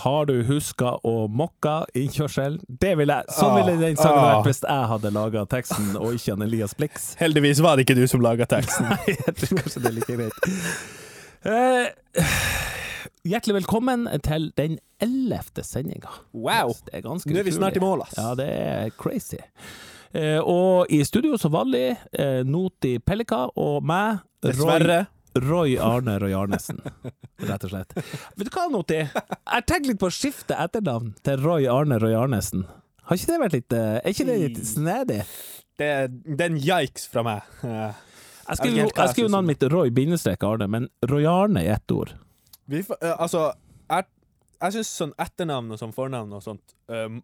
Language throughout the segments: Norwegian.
Har du huska å mokka innkjørsel? Det ville jeg, sånn ville den sangen Ah. vært hvis jeg hadde laga teksten, og ikke han Elias Blix. Heldigvis var det ikke du som laga teksten. Nei, jeg tror kanskje det er like greit. Eh, hjertelig velkommen til den ellevte sendinga. Wow! Det er ganske utrolig. Nå er vi snart i mål, ass. Ja, det er crazy. Eh, og i studio som vanlig, eh, Noti Pellika og meg, Dessverre. Roy Arne Roy Arnesen, rett og slett. Vet du hva, Noti? Jeg tenker litt på å skifte etternavn til Roy Arne Roy Arnesen. Har ikke det vært litt eh, Er ikke det litt snedig? Det, det er en yikes fra meg. Jeg skulle skriver jeg skriver navnet mitt Roy bindestrek Arne, men Roy Arne i ett ord. Vi, eh, altså, jeg, jeg syns sånn etternavn og sånn fornavn og sånt um,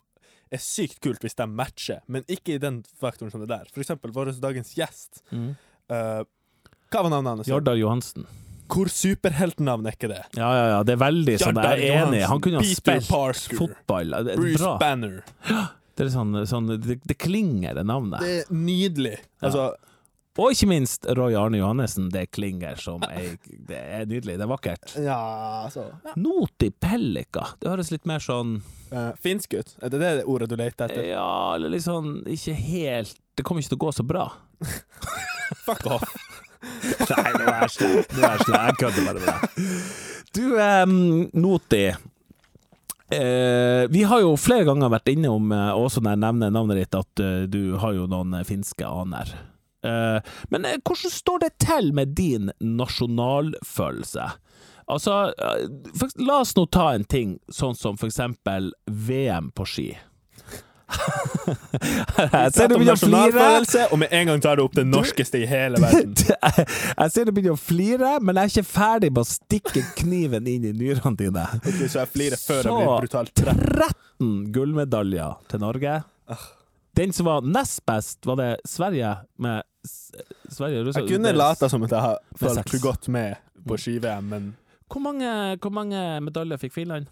er sykt kult hvis de matcher, men ikke i den faktoren som det der. For eksempel vår dagens gjest. eh, hva var navnet hans? Jardar Johansen. Hvor superheltnavn er ikke det? Ja, ja, ja, det er veldig sånn, jeg er enig. Han kunne ha spilt Parker, fotball. Bruce bra. Banner. Det er sånn, sånn det, det klinger, det navnet. Det er nydelig. Altså, Og ikke minst Roy Arne Johannessen. Det klinger som ei Det er nydelig. Det er vakkert. ja, altså Noti Pellika. Det høres litt mer sånn uh, Finsk ut? Er det det ordet du leter etter? Ja, eller litt sånn Ikke helt Det kommer ikke til å gå så bra. Fuck off. Nei, nå er jeg slem. Jeg. Kødder bare med deg. Du, um, Noti. Uh, vi har jo flere ganger vært innom, uh, også når jeg nevner navnet ditt, at uh, du har jo noen finske aner. Men hvordan står det til med din nasjonalfølelse? Altså, la oss nå ta en ting sånn som for eksempel VM på ski. jeg ser du begynner å flire. og med en gang tar du opp det norskeste i hele verden. Jeg ser du begynner å flire, men jeg er ikke ferdig med å stikke kniven inn i nyrene dine. Ok, så jeg flirer før jeg blir brutalt Så 13 gullmedaljer til Norge. Den som var nest best, var det Sverige med Sverige Russland. Jeg kunne late som at jeg har fulgt godt med på ski-VM, men Hvor mange, hvor mange medaljer fikk Finland?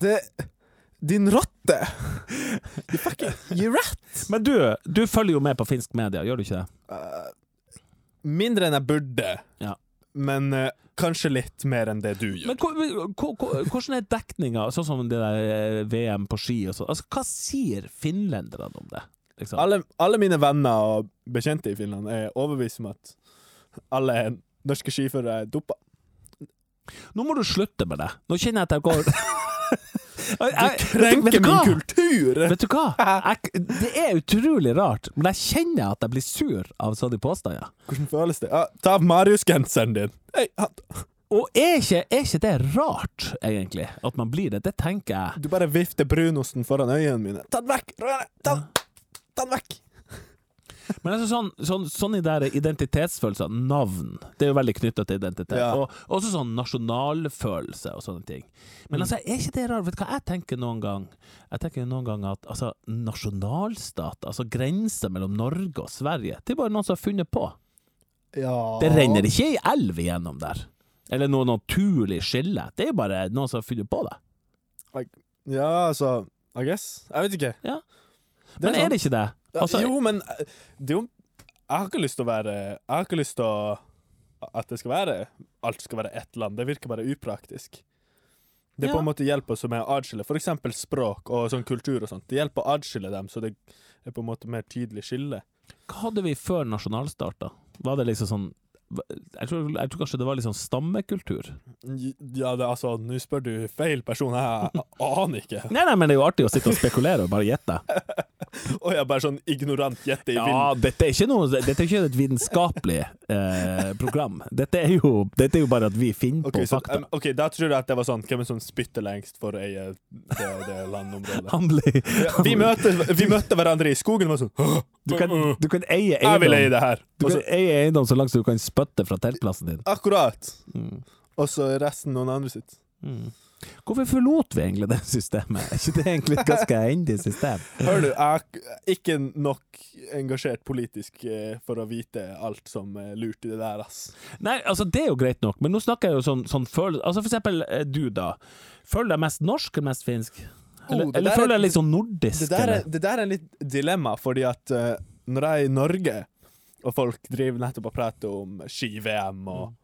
det Din rotte! You fucking You rat! Men du, du følger jo med på finsk media, gjør du ikke det? Uh, mindre enn jeg burde, Ja. men uh, kanskje litt mer enn det du gjør. Men hvor- hvor- hvor- hvordan er dekninga, sånn som det der eh, VM på ski og sånn? Altså, hva sier finlenderne om det? Liksom? Alle, alle mine venner og bekjente i Finland er overbevist om at alle norske skiførere er dopa. Nå må du slutte med det. Nå kjenner jeg at jeg går Jeg- jeg- Krenker min kultur! Vet du hva? Jeg, det er utrolig rart, men jeg kjenner at jeg blir sur av sånne påstander. Hvordan føles det? Ja, ta av Marius-genseren din! Hey, Og er ikke, er ikke det rart, egentlig, at man blir det? Det tenker jeg. du bare vifter brunosten foran øynene mine. Ta den vekk! Ta, den- ta den vekk! Men altså sånn, sånn, sånne der identitetsfølelser, navn, det er jo veldig knytta til identitet. Ja. Og også sånn nasjonalfølelse og sånne ting. Men Mm. altså, er ikke det rart? Vet du hva jeg tenker noen gang? Jeg tenker noen gang at altså, nasjonalstat, altså grenser mellom Norge og Sverige, det er bare noen som har funnet på. Ja Det renner ikke ei elv igjennom der. Eller noe naturlig skille. Det er bare noen som har funnet på det. Ja, altså I guess. Jeg vet ikke. Ja. Men er det ikke det? Altså, jo, men eh, det er jo Jeg har ikke lyst til å være Jeg har ikke lyst til å At det skal være Alt skal være ett land. Det virker bare upraktisk. Det ja. på en måte hjelper oss med å adskille eksempel språk og sånn kultur og sånt. Det hjelper å adskille dem, så det er på en måte mer tydelig skille. Hva hadde vi før nasjonalstat, da? Var det liksom sånn jeg tror, jeg tror kanskje det var litt sånn stammekultur. Ja, det, altså, nå spør du feil person. Jeg aner ikke. Nei, nei, men det er jo artig å sitte og spekulere og bare gjette. Og jeg bare sånn ignorant gjette i Ja, dette er ikke noe Dette er ikke et vitenskapelig eh, program. Dette er, jo, dette er jo bare at vi finner okay, på så, fakta. em, ok, Da tror jeg at det var sånn Hvem er som spytter lengst for å eie det det landområdet? Han blir Ja, vi, møtte, vi møtte hverandre i skogen og var sånn «Åh, du, kan, du kan eie Jeg vil eie det her. Du kan så, eie eiendom så langt som du kan spytte fra teltplassen din. akkurat. Mm. Og så resten noen andre sitt. Mm. Hvorfor forlot vi egentlig det systemet? Er ikke det egentlig et ganske endig system? Hør du, jeg er ikke nok engasjert politisk eh, for å vite alt som er lurt i det der, ass. Nei, altså det er jo greit nok, men nå snakker jeg jo sånn, sånn følelse Altså for eksempel eh, du, da. Føler deg mest norsk eller mest finsk? Eller, eller er- føler jeg litt sånn nordisk? Det der er, det der er litt dilemma, fordi at uh, når jeg er i Norge, og folk driver nettopp og prater om ski-VM og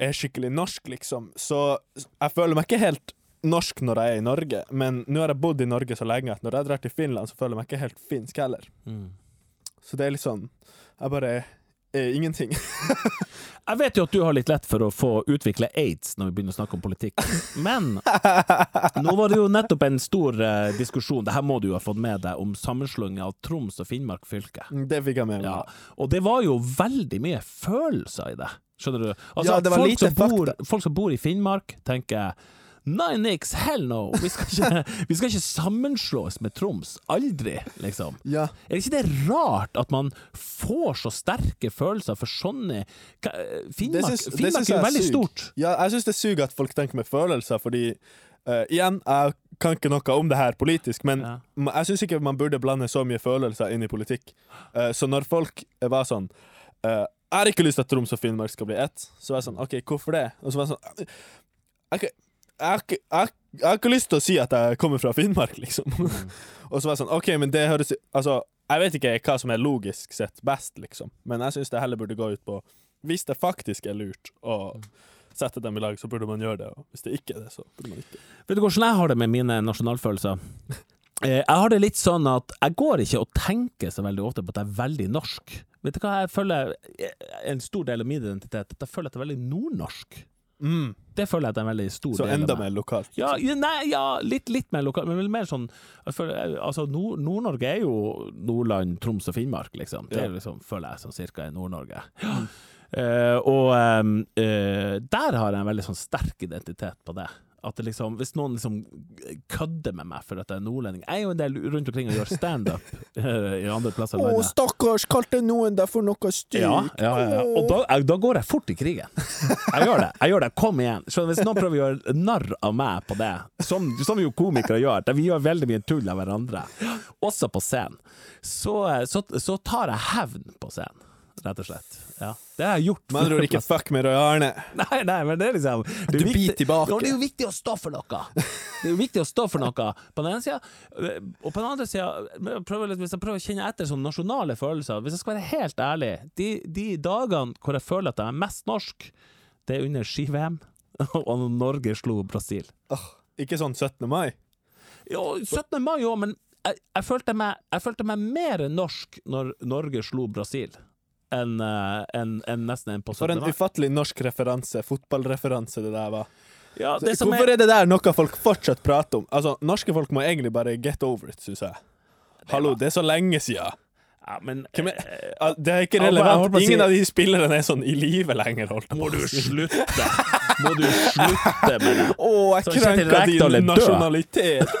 er skikkelig norsk, liksom. Så jeg føler meg ikke helt norsk når jeg er i Norge, men nå har jeg bodd i Norge så lenge at når jeg drar til Finland, så føler jeg meg ikke helt finsk heller. Mm. Så det er litt sånn Jeg bare er ingenting. Jeg vet jo at du har litt lett for å få utvikle aids når vi begynner å snakke om politikk, men nå var det jo nettopp en stor uh, diskusjon, det her må du jo ha fått med deg, om sammenslåing av Troms og Finnmark fylke. Det fikk jeg med meg. Ja, og det var jo veldig mye følelser i det. Skjønner du? Altså, Ja, det var folk, lite som bor, folk som bor i Finnmark, tenker Nei, niks, hell no! Vi skal, ikke, vi skal ikke sammenslås med Troms. Aldri, liksom. Ja. Er ikke det rart at man får så sterke følelser for sånne Finnmark, syns- Finnmark er jo veldig sykt. stort. Ja, jeg syns det suger at folk tenker med følelser, fordi uh, igjen, jeg kan ikke noe om det her politisk, men Ja. jeg syns ikke man burde blande så mye følelser inn i politikk. Uh, så når folk var sånn uh, Jeg har ikke lyst til at Troms og Finnmark skal bli ett. Så var jeg sånn OK, hvorfor det? Og så var jeg sånn ikke- jeg, har ikke- jeg, jeg har ikke lyst til å si at jeg kommer fra Finnmark, liksom. og så var jeg sånn OK, men det høres Altså, jeg vet ikke hva som er logisk sett best, liksom, men jeg syns det heller burde gå ut på Hvis det faktisk er lurt å sette dem i lag, så burde man gjøre det. Og hvis det ikke er det, så burde man ikke. Vet du hvordan jeg har det med mine nasjonalfølelser? Eh, Jeg har det litt sånn at jeg går ikke og tenker så veldig ofte på at jeg er veldig norsk. Vet du hva jeg føler er en stor del av min identitet? At jeg føler at jeg er veldig nordnorsk. Mm. Det føler jeg at er en veldig stor Så del enda av meg. mer lokalt. Ja, ja, nei, ja litt, litt mer lokalt, men mer sånn Altså, Nord- Nord-Norge er jo Nordland, Troms og Finnmark, liksom. Det er liksom, føler jeg som cirka i Nord-Norge. Eh, og ehm, eh, der har jeg en veldig sånn sterk identitet på det. At det liksom, Hvis noen liksom kødder med meg for at jeg er nordlending Jeg er jo en del rundt omkring og gjør standup eh, i andre plasser i landet. stakkars, kalte noen deg for noe stygt? Ja, ja, ja, ja. Og da, jeg- da går jeg fort i krigen. Jeg gjør det. jeg gjør det, Kom igjen. Så hvis noen prøver å gjøre narr av meg på det, som, som jo komikere gjør, vi gjør veldig mye tull av hverandre, også på scenen, så, så, så tar jeg hevn på scenen. Rett og slett. Ja. Det har jeg gjort. Men andre ikke fuck med Roy Arne. Nei, nei, men det er liksom det er Du biter tilbake. Det er jo viktig å stå for noe. Det er jo viktig å stå for noe på den ene sida, og på den andre sida Hvis jeg prøver å kjenne etter sånne nasjonale følelser Hvis jeg skal være helt ærlig, de, de dagene hvor jeg føler at jeg er mest norsk, det er under ski-VM, og når Norge slo Brasil. Oh, ikke sånn 17. mai. Jo, 17. mai òg, men jeg, jeg, følte meg, jeg følte meg mer norsk når Norge slo Brasil, enn en, enn- enn nesten en på For en ufattelig norsk referanse, fotballreferanse det der var. Ja, det som Hvorfor er, er det der noe folk fortsatt prater om? Altså, Norske folk må egentlig bare get over it, syns jeg. Hallo, det er så lenge siden. ja, men, er, eh, Ah, det er ikke relevant. Ingen av de spillerne er sånn i live lenger, holdt jeg Må på du å si. slutte? Må du slutte med det? Å, jeg Så krenka din nasjonalitet!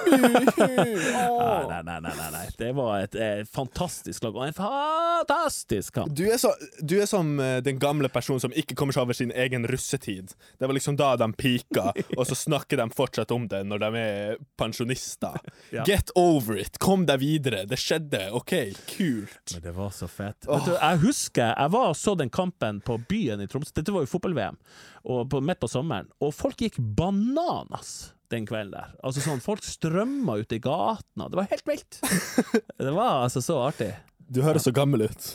Nei, nei, nei, nei, nei. Det var et eh, fantastisk lag, og en fantastisk kamp. Du er, så, du er som eh, den gamle personen som ikke kommer seg over sin egen russetid. Det var liksom da de pika, og så snakker de fortsatt om det når de er pensjonister. Ja. Get over it! Kom deg videre! Det skjedde. OK, kult. Men det var så fett. Vet du, jeg husker jeg var og så den kampen på byen i Tromsø. Dette var jo fotball-VM, på, midt på sommeren. Og folk gikk bananas den kvelden der. Altså sånn, Folk strømma ut i gatene. Det var helt vilt! Det var altså så artig. Du høres så gammel ut.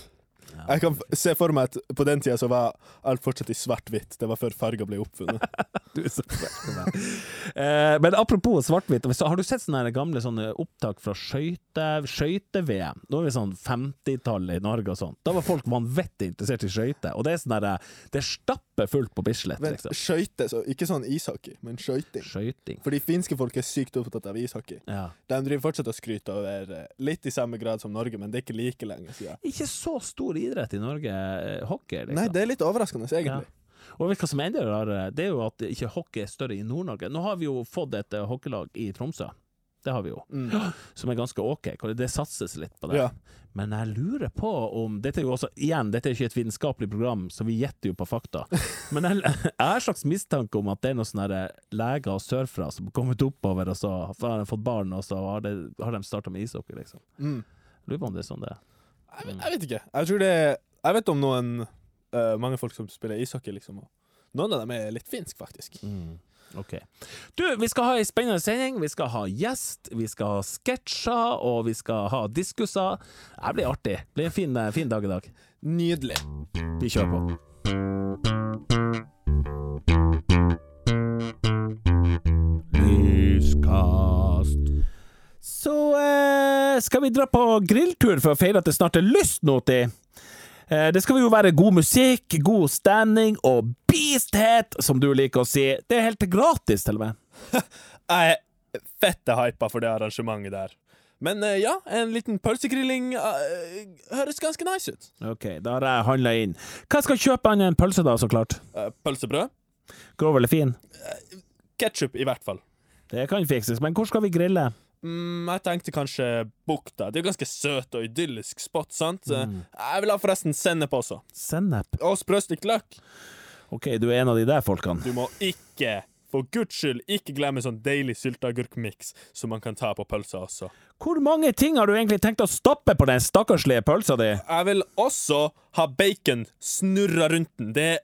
Jeg kan se for meg at på den tida så var alt fortsatt i svart-hvitt. Det var før farger ble oppfunnet. Du så fett. Eh, men apropos svart-hvitt, har du sett sånne gamle sånne opptak fra skøyte- skøyte-VM? Da er vi sånn 50-tallet i Norge og sånn. Da var folk vanvittig interessert i skøyter. Og det er sånn der, det er stappet fullt på Bislett, liksom. skøyte, så ikke sånn ishockey, men skøyting. Skøyting. Fordi finske folk er sykt opptatt av ishockey. Ja. De driver fortsatt og skryter over eh, litt i samme grad som Norge, men det er ikke like lenge siden. Ikke så stor idrett i Norge, eh, hockey, liksom. Nei, det er litt overraskende, egentlig. Og hva som er enda rarere? Det er jo at ikke hockey er større i Nord-Norge. Nå har vi jo fått et eh, hockeylag i Tromsø. Det har vi jo. Mm. Som er ganske ok. Det satses litt på det. Ja. Men jeg lurer på om Dette er jo også, igjen, dette er ikke et vitenskapelig program, så vi gjetter jo på fakta. Men jeg, jeg har en slags mistanke om at det er noen sånne leger sørfra som har kommet oppover, og så har de fått barn, og så har, de, har de starta med ishockey, liksom. Mm. Lurer på om det er sånn det er. Jeg, vet, jeg vet ikke. Jeg tror det Jeg vet om noen uh, mange folk som spiller ishockey, liksom. Og noen av dem er litt finsk, faktisk. Ok. Du, vi skal ha ei spennende sending. Vi skal ha gjest, vi skal ha sketsjer, og vi skal ha diskusser. Det blir artig. Det blir en fin, fin dag i dag. Nydelig. Vi kjører på. Lyskast. Så eh, skal vi dra på grilltur for å feire at det snart er lyst nå til. Eh, det skal jo være god musikk, god standing og beasthet, som du liker å si. Det er helt gratis, til og med. Jeg er fette hypa for det arrangementet der. Men eh, ja, en liten pølsegrilling uh, høres ganske nice ut. Ok, da har jeg handla inn. Hva skal jeg kjøpe annet enn pølse, da, så klart? Uh, pølsebrød. Grov eller fin? Ketchup, i hvert fall. Det kan fikses, men hvor skal vi grille? Mm, jeg tenkte kanskje Bukta. Det er jo ganske søt og idyllisk spot, sant? Eh, Mm. Jeg vil ha forresten sennep også. Sennep. Og sprøstekt løk. Ok, du er en av de der folkene. Du må ikke, for guds skyld, ikke glemme sånn deilig sylteagurkmiks som man kan ta på pølsa også. Hvor mange ting har du egentlig tenkt å stappe på den stakkarslige pølsa di? Jeg vil også ha bacon snurra rundt den. Det er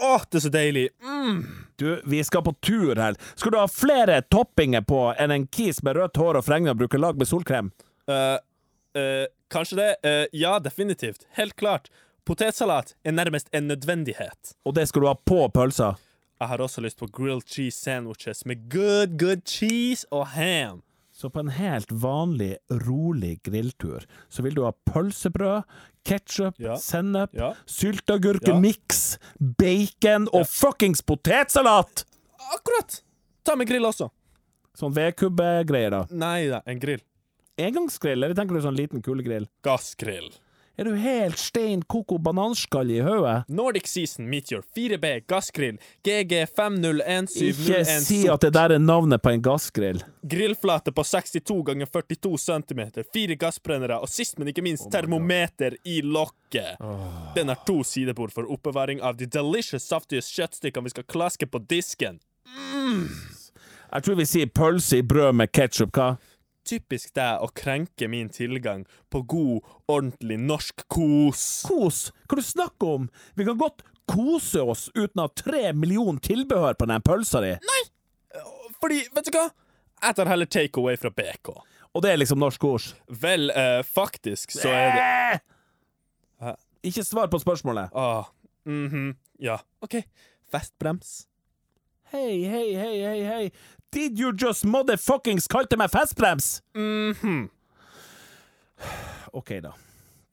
Å, det er så deilig. Mm. Du, vi skal på tur her. Skal du ha flere toppinger på enn en kis med rødt hår og fregner og bruker lag med solkrem? Uh, uh, kanskje det? Uh, ja, definitivt. Helt klart. Potetsalat er nærmest en nødvendighet. Og det skal du ha på pølsa? Jeg har også lyst på grilled cheese sandwiches med good, good cheese og ham. Så på en helt vanlig, rolig grilltur, så vil du ha pølsebrød, ketsjup, Ja. sennep, Ja. sylteagurkemiks, bacon og fuckings potetsalat! Akkurat! Ta med grill også. Sånn vedkubbegreier, da. Nei da, en grill. Engangsgrill, eller tenker du sånn liten kulegrill? Gassgrill. Er du helt stein koko bananskall i hodet? Nordic Season Meteor 4B gassgrill GG501701 Ikke si at det der er navnet på en gassgrill. Grillflate på 62 ganger 42 cm, fire gassbrennere og sist, men ikke minst, termometer i lokket. Den har to sidebord for oppbevaring av de delicious saftige kjøttstykkene vi skal klaske på disken. Jeg tror vi sier pølse i brød med ketsjup, hva? Typisk deg å krenke min tilgang på god, ordentlig norsk kos. Kos? Hva du snakker om? Vi kan godt kose oss uten å ha tre millioner tilbehør på den pølsa di. Fordi, vet du hva? Jeg tar heller take away fra BK. Og det er liksom norsk kos. Vel, eh, faktisk så er det! Hæ? Ikke svar på spørsmålet. Ah, mhm, ja. OK. Festbrems. Hei, hei, hei, hei, hei. Did you just motherfuckings kalte meg festbrems? Mhm. OK, da.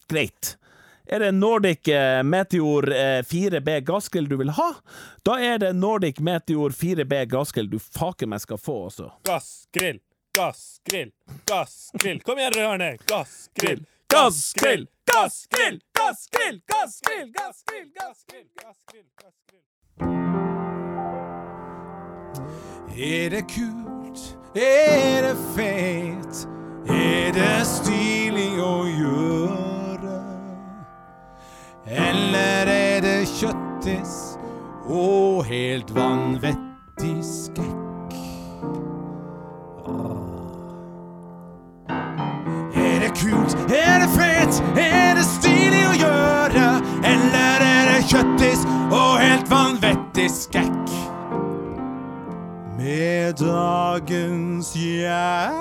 Greit. Er det Nordic eh, Meteor eh, 4B gassgrill du vil ha? Da er det Nordic Meteor 4B gassgrill du faken meg skal få også. Gassgrill, gassgrill, gassgrill. Kom igjen, Røyarne! Gassgrill, Gassgrill, gassgrill, gassgrill, gassgrill, gassgrill, gassgrill, gassgrill, gassgrill. Er det kult? Er det fett? Er det stilig å gjøre? Eller er det kjøttis og helt vanvettig skrekk? Er det kult? Er det fett? Er det stilig å gjøre? Eller er det kjøttis og helt vanvettig skrekk? Med dagens gjest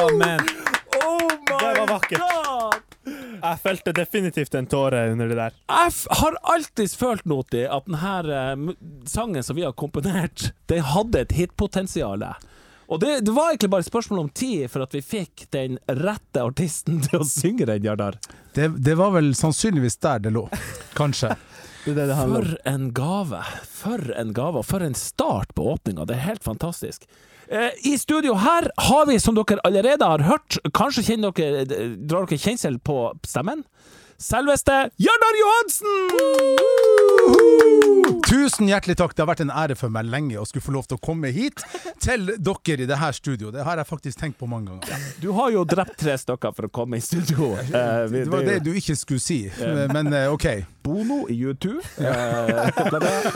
Amen. Oh my Det var vakkert. God! Jeg følte definitivt en tåre under det der. Jeg har alltid følt Noti, at denne sangen som vi har komponert, den hadde et hitpotensial. Og det, det var egentlig bare et spørsmål om tid for at vi fikk den rette artisten til å synge den, Jardar. det, det var vel sannsynligvis der det lå. Kanskje. Det det det. For en gave! For en gave, og for en start på åpninga. Det er helt fantastisk. Eh, I studio her har vi, som dere allerede har hørt, kanskje dere, drar dere kjensel på stemmen, selveste Jørnar Johansen! Tusen hjertelig takk. Det har vært en ære for meg lenge å skulle få lov til å komme hit til dere i det her studio. Det har jeg faktisk tenkt på mange ganger. Du har jo drept tre stykker for å komme i studio. Eh, Det var det du ikke skulle si, men eh, OK. Bono i U2. Eh,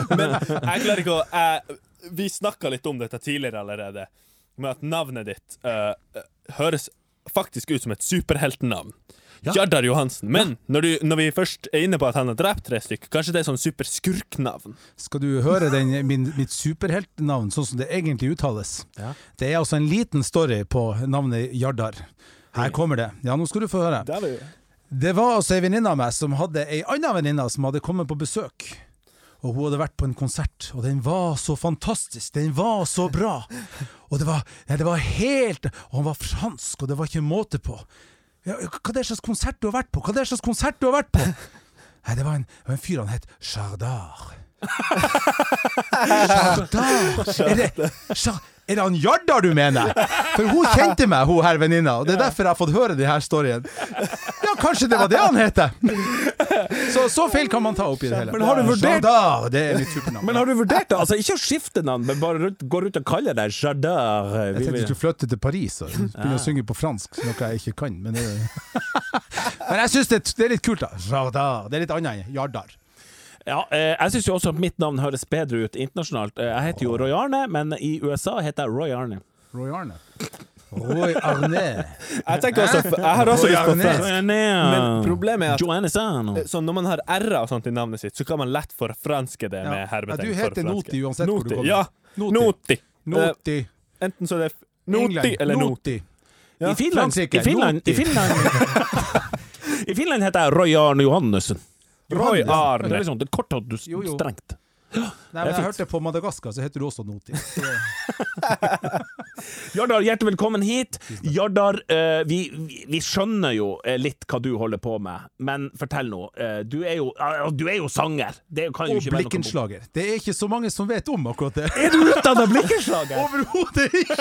Men jeg klarer ikke å jeg, Vi snakka litt om dette tidligere allerede, med at navnet ditt høres faktisk ut som et superheltnavn. Ja. Jardar Johansen. Men når, du, når vi først er inne på at han har drept tre stykker, kanskje det er sånn superskurknavn? Skal du høre den, min, mitt superheltnavn sånn som det egentlig uttales? Ja. Det er altså en liten story på navnet Jardar. Her kommer det. Ja, nå skal du få høre. Det Det var altså ei venninne av meg som hadde ei anna venninne som hadde kommet på besøk. Og hun hadde vært på en konsert, og den var så fantastisk, den var så bra. Og det var, ja, det var helt Og han var fransk, og det var ikke måte på. Ja, hva er det slags konsert du har vært på? Hva er det slags konsert du har vært på? Nei, det var en, det var en fyr, han het Sjardar. Sjardar? Er det, er det han Jardar du mener? For hun kjente meg, hun her venninna, og det er derfor jeg har fått høre denne storyen. Kanskje det var det han heter? Så, så feil kan man ta opp i det hele. Men har du vurdert- Jardar, det er mitt supernavn. Men har du vurdert det? Altså, ikke å skifte navn, men bare gå rundt og kalle deg Jardar. eh, Jeg tenkte du skulle flytte til Paris og begynne å synge på fransk, noe jeg ikke kan. Men, det, men jeg syns det, det er litt kult, da. Jardar. Det er litt annet enn Jardar. Ja, eh, jeg syns jo også at mitt navn høres bedre ut internasjonalt. Eh, jeg heter jo Roy Arne, men i USA heter jeg Roy Arne. Roy Arne. Roy Arne. Jeg tenker også Jeg har også lyst på Arne. fransk. Men problemet er at Joanne så når man har r-er og sånt i navnet sitt, så kan man lett forfranske det Ja. med Ja, du heter. Noti uansett hvor du kommer. Ja. Noti. Noti. Noti. Eh, Enten så det er Noti England. eller Noti. Noti. Ja, I Finland, i Finland, i Finland, I Finland heter jeg Roy Arne Johannessen. Roy Det er Arne. litt sånn, det er kort og du- Nei, men jeg fint. hørte på Madagaskar, så heter du også Noti. Jardar, hjertelig velkommen hit. Jardar, eh, vi, vi, skjønner jo eh, litt hva du holder på med, men fortell nå. Eh, du, er jo, du er jo sanger. Det kan jo Og blikkenslager. Det er ikke så mange som vet om akkurat det. Er du utdanna blikkenslager? Overhodet ikke!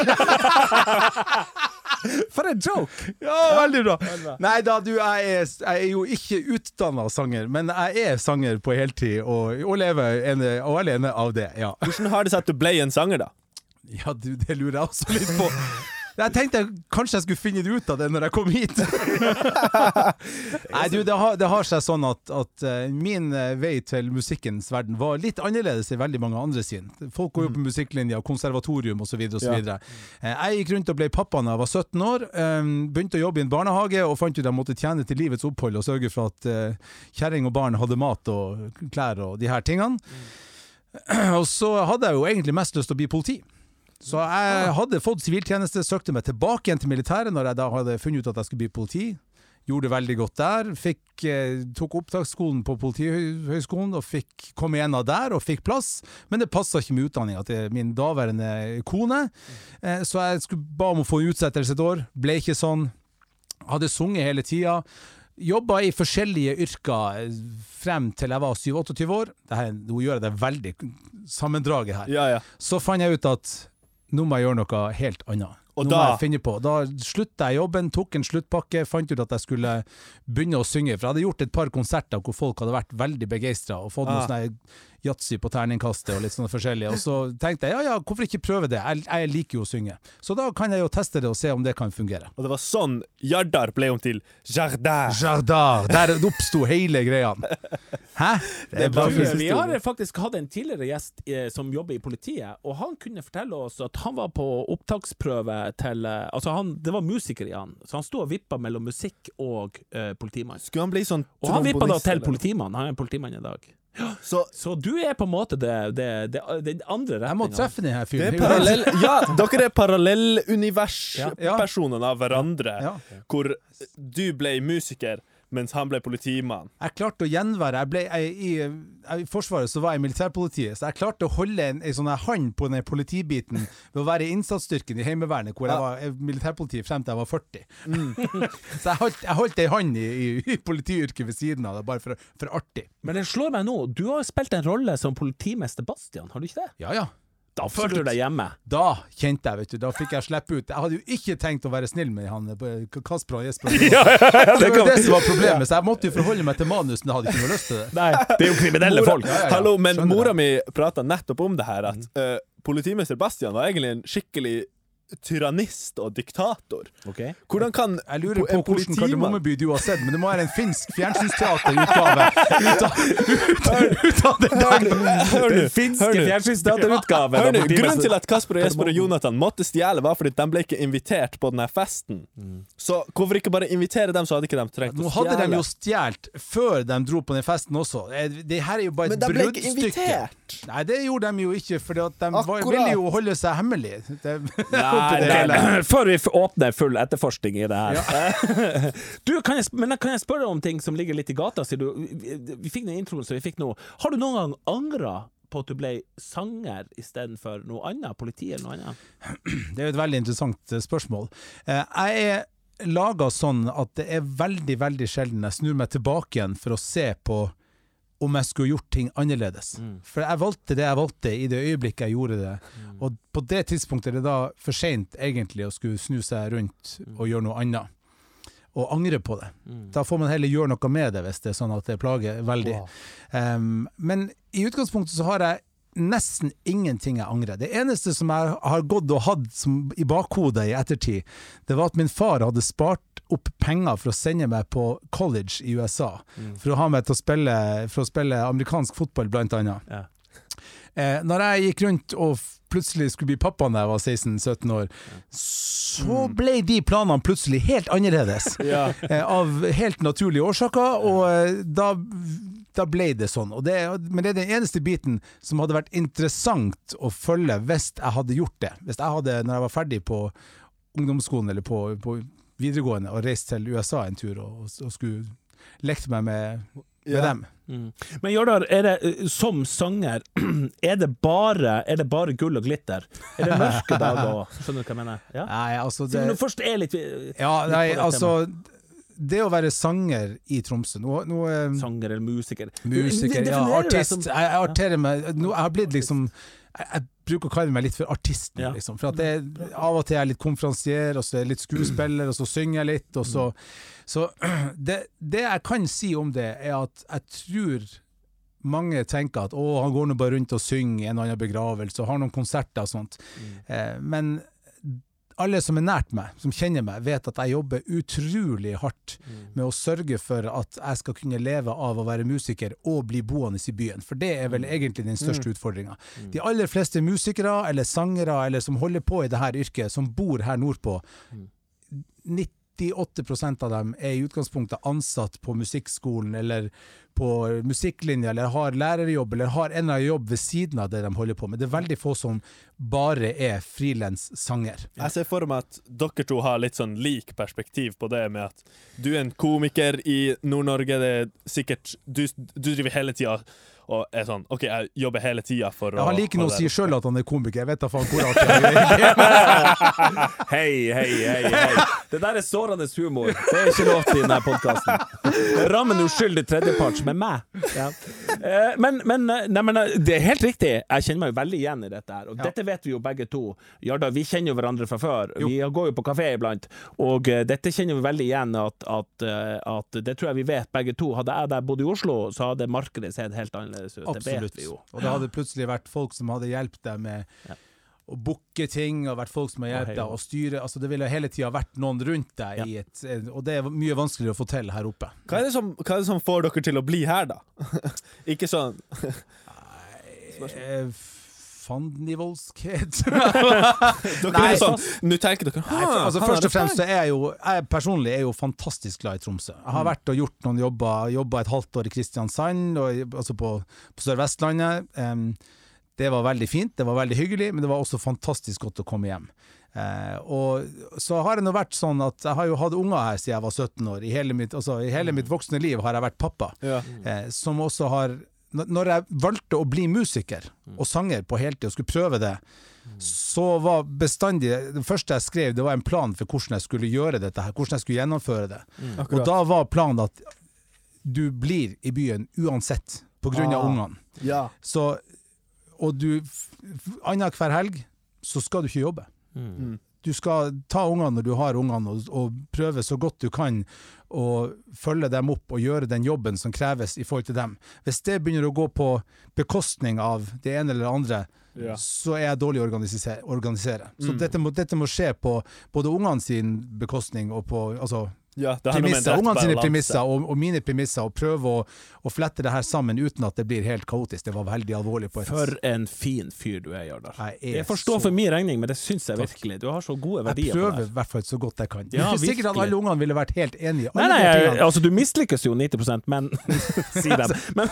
For en joke! Ja, veldig bra. Nei da, du, jeg er, jeg er jo ikke utdanna sanger, men jeg er sanger på heltid, og, og lever ene, og alene av det, ja. Hvordan har det seg at du ble en sanger, da? Ja, du, det lurer jeg også litt på. Jeg tenkte kanskje jeg skulle finne ut av det når jeg kom hit. Nei, du, det har, det har seg sånn at, at eh, min eh, vei til musikkens verden var litt annerledes enn veldig mange andre sin. Folk går jo på musikklinja, konservatorium osv. Ja. Eh, Jeg gikk rundt og ble pappa da jeg var 17 år. Begynte å jobbe i en barnehage og fant ut at jeg måtte tjene til livets opphold og sørge for at kjerring og barn hadde mat og klær og de her tingene. Og så hadde jeg jo egentlig mest lyst til å bli politi. Så jeg hadde fått siviltjeneste, søkte meg tilbake igjen til militæret når jeg da hadde funnet ut at jeg skulle bli politi. Gjorde det veldig godt der. Fikk, eh, tok opptaksskolen på Politihøgskolen og fikk komme igjennom der og fikk plass. Men det passa ikke med utdanninga til min daværende kone, eh, så jeg skulle ba om å få utsettelse et år. Ble ikke sånn. Hadde sunget hele tida. Jobba i forskjellige yrker eh, frem til jeg var 27-28 år. Dette, nå gjør jeg det veldig sammendraget her. Ja, ja. Så fant jeg ut at nå må jeg gjøre noe helt annet. Og nå da- må jeg finne på. Da slutta jeg jobben, tok en sluttpakke, fant ut at jeg skulle begynne å synge. For jeg hadde gjort et par konserter hvor folk hadde vært veldig begeistra og fått noe Ah. sånn her yatzy på terningkastet og litt sånn forskjellig. Og så tenkte jeg ja ja, hvorfor ikke prøve det? Jeg, jeg liker jo å synge. Så da kan jeg jo teste det og se om det kan fungere. Og det var sånn Jardar ble om til Jardar. Jardar! Der oppsto hele greia. Hæ? Det er bra Vi har faktisk hatt en tidligere gjest eh, som jobber i politiet, og han kunne fortelle oss at han var på opptaksprøve til eh, Altså, han, det var musiker i han, så han sto og vippa mellom musikk og eh, politimann. Skulle han bli sånn Og han vippa da til politimann. Han er en politimann i dag. Så Så du er på en måte det, det, det, det andre Jeg må treffe denne det fyren. parallell Ja, dere er Ja. parallelluniverspersonene av hverandre. Ja. Hvor du ble musiker, mens han ble politimann. Jeg klarte å gjenvære jeg ble, jeg, i, jeg, I Forsvaret så var jeg i militærpolitiet, så jeg klarte å holde en, en sånn hånd på den politibiten ved å være i innsatsstyrken i Heimevernet, hvor jeg var eh, militærpoliti frem til jeg var 40. så jeg holdt, jeg holdt ei hånd i, i, i politiyrket ved siden av det, bare for, for artig. Men det slår meg nå, du har spilt en rolle som politimester Bastian, har du ikke det? Ja ja. Da følte du deg hjemme. Da kjente jeg, vet du. Da fikk jeg slippe ut. Jeg hadde jo ikke tenkt å være snill med han eh, Kasper og Jesper. Ja, det var jo det som var problemet, så jeg måtte jo forholde meg til manus, men jeg hadde ikke noe lyst til det. Nei, det er jo kriminelle Mora- folk. Ja, ja, ja. Hallo, men Skjønner mora mi prata nettopp om det her, at uh, politimester Bastian var egentlig en skikkelig tyrannist og diktator. Ok. Hvordan kan Jeg lurer på Hvordan hvilken Kardemommeby du har sett, men det må være en finsk fjernsynsteaterutgave ut av, ut av, ut av det der. Hør nå, Den finske nå. Hør nå, Grunnen til at Kasper og Jesper og Jonathan måtte stjele, var fordi de ble ikke invitert på denne festen. Så hvorfor ikke bare invitere dem, så hadde ikke de trengt å stjele? Nå hadde de jo stjålet før de dro på den festen også. Eh, Det her er jo bare et bruddstykke. Men de ble ikke invitert! Nei, det gjorde de jo ikke, for de ville jo holde seg hemmelig. Det, det før vi åpner full etterforskning i det her. du, kan jeg, men kan jeg spørre om ting som ligger litt i gata? Sier du, vi, vi fikk den introen som vi fikk nå. Har du noen gang angra på at du ble sanger istedenfor noe annet? Politi eller noe annet? Det er jo et veldig interessant eh, spørsmål. Eh, Jeg er laga sånn at det er veldig, veldig sjelden jeg snur meg tilbake igjen for å se på om jeg skulle gjort ting annerledes. For jeg valgte det jeg valgte i det øyeblikket jeg gjorde det. Og på det tidspunktet er det da for seint egentlig å skulle snu seg rundt og gjøre noe annet. Og angre på det. Da får man heller gjøre noe med det hvis det er sånn at det plager veldig. Um, men i utgangspunktet så har jeg nesten ingenting jeg angrer. Det eneste som jeg har gått og hatt som i bakhodet i ettertid, det var at min far hadde spart opp penger for å sende meg på college i USA. For å ha meg til å spille, for å spille amerikansk fotball, blant annet. Ja. Eh, når jeg gikk rundt og plutselig skulle bli pappa da jeg var 16-17 år, så ble de planene plutselig helt annerledes. Ja. Eh, av helt naturlige årsaker, og eh, da, da ble det sånn. Det, men det er den eneste biten som hadde vært interessant å følge hvis jeg hadde gjort det. Hvis jeg hadde, når jeg var ferdig på ungdomsskolen eller på, på videregående, og reist til USA en tur og, og skulle lekt meg med, med Ja. dem. Mm. Men Jardar, det, eh, som sanger, er det, bare, er det bare gull og glitter? Er det mørke dager òg? Skjønner du hva jeg mener? Ja? Nei, altså Siden det, du først er litt Ja, nei, altså altså Det å være sanger i Tromsø Nå, nå eh, sanger eller musiker. Musiker, Du ja, artist. som- Jeg, jeg arterer meg nå, Jeg har blitt liksom jeg, jeg bruker å kalle meg litt for artisten, Ja. liksom. For at jeg, av og til er jeg litt konferansier, og så er jeg litt skuespiller, og så synger jeg litt, og så Så det, det jeg kan si om det, er at jeg tror mange tenker at å, han går nå bare rundt og synger i en og annen begravelse og har noen konserter og sånt. Eh, men alle som er nært meg, som kjenner meg, vet at jeg jobber utrolig hardt med å sørge for at jeg skal kunne leve av å være musiker og bli boende i byen. For det er vel egentlig den største utfordringa. De aller fleste musikere eller sangere eller som holder på i dette yrket, som bor her nordpå, 98% av dem er i utgangspunktet ansatt på musikkskolen eller på musikklinja, eller har lærerjobb, eller har en eller annen jobb ved siden av det de holder på med. Det er veldig få som bare er frilanssanger. Jeg ser for meg at dere to har litt sånn lik perspektiv på det med at du er en komiker i Nord-Norge. Det er sikkert Du, du driver hele tida og er sånn OK, jeg jobber hele tida for å Ja, han liker nå å si sjøl at han er komiker, jeg vet da faen hvor artig han er. Hei, hei, hei, hei. Det der er sårende humor. Det er ikke lov til i denne podkasten. Rammen uskyldig tredjeparts med meg. Ja. Eh, Men, men, eh, nei, men eh, det er helt riktig. Jeg kjenner meg veldig igjen i dette her. Og Ja. dette vet vi jo begge to. Jarda, vi kjenner jo hverandre fra før. Jo. Vi går jo på kafé iblant. Og dette kjenner vi veldig igjen at, at, at Det tror jeg vi vet begge to. Hadde jeg der bodd i Oslo, så hadde markedet sett helt annerledes ut. Det vet vi jo. Og det hadde plutselig vært folk som hadde hjulpet deg med Ja. Å booke ting, og vært folk som har hjulpet deg å styre. Altså, det ville hele tida vært noen rundt deg, i et, og det er mye vanskeligere å få til her oppe. Hva er, det som, hva er det som får dere til å bli her, da? Ikke sånn Eh, Fandenivoldskhet Dere Nei, er sånn Nå tenker dere Nei, for, altså Først og fremst så er jeg jo Jeg personlig er jo fantastisk glad i Tromsø. Jeg har vært og gjort noen jobber, jobba et halvt år i Kristiansand, og, altså på, på Sør-Vestlandet. Em, det var veldig fint, det var veldig hyggelig, men det var også fantastisk godt å komme hjem. Eh, og så har det nå vært sånn at jeg har jo hatt unger her siden jeg var 17 år. I hele mitt, altså, i hele mitt voksne liv har jeg vært pappa. Ja. Eh, som også har når- jeg valgte å bli musiker og sanger på heltid og skulle prøve det, så var bestandig Det første jeg skrev, det var en plan for hvordan jeg skulle gjøre dette her, hvordan jeg skulle gjennomføre det. Og da var planen at du blir i byen uansett, på grunn av Ah. ungene. Ja. Så Og du Annenhver helg så skal du ikke jobbe. Mm. du skal ta ungene når du har ungene, og, og prøve så godt du kan å følge dem opp og gjøre den jobben som kreves i forhold til dem. Hvis det begynner å gå på bekostning av det ene eller det andre, Ja. så er jeg dårlig å organisere. organisere. Så Mm. dette, må, dette må skje på både ungene sin bekostning og på altså, Ja, premisser, ungene sine premisser og, og mine premisser, og prøve å, å flette det her sammen uten at det blir helt kaotisk. Det var veldig alvorlig på et For en fin fyr du er, Jardar. Jeg Jeg forstår så- for min regning, men det syns jeg Takk. virkelig. Du har så gode verdier på prøver i hvert fall så godt jeg kan. Ja, det er ikke sikkert at alle ungene ville vært helt enige. Nei, Alle nei, jeg, altså du mislykkes jo 90% men Si dem. Men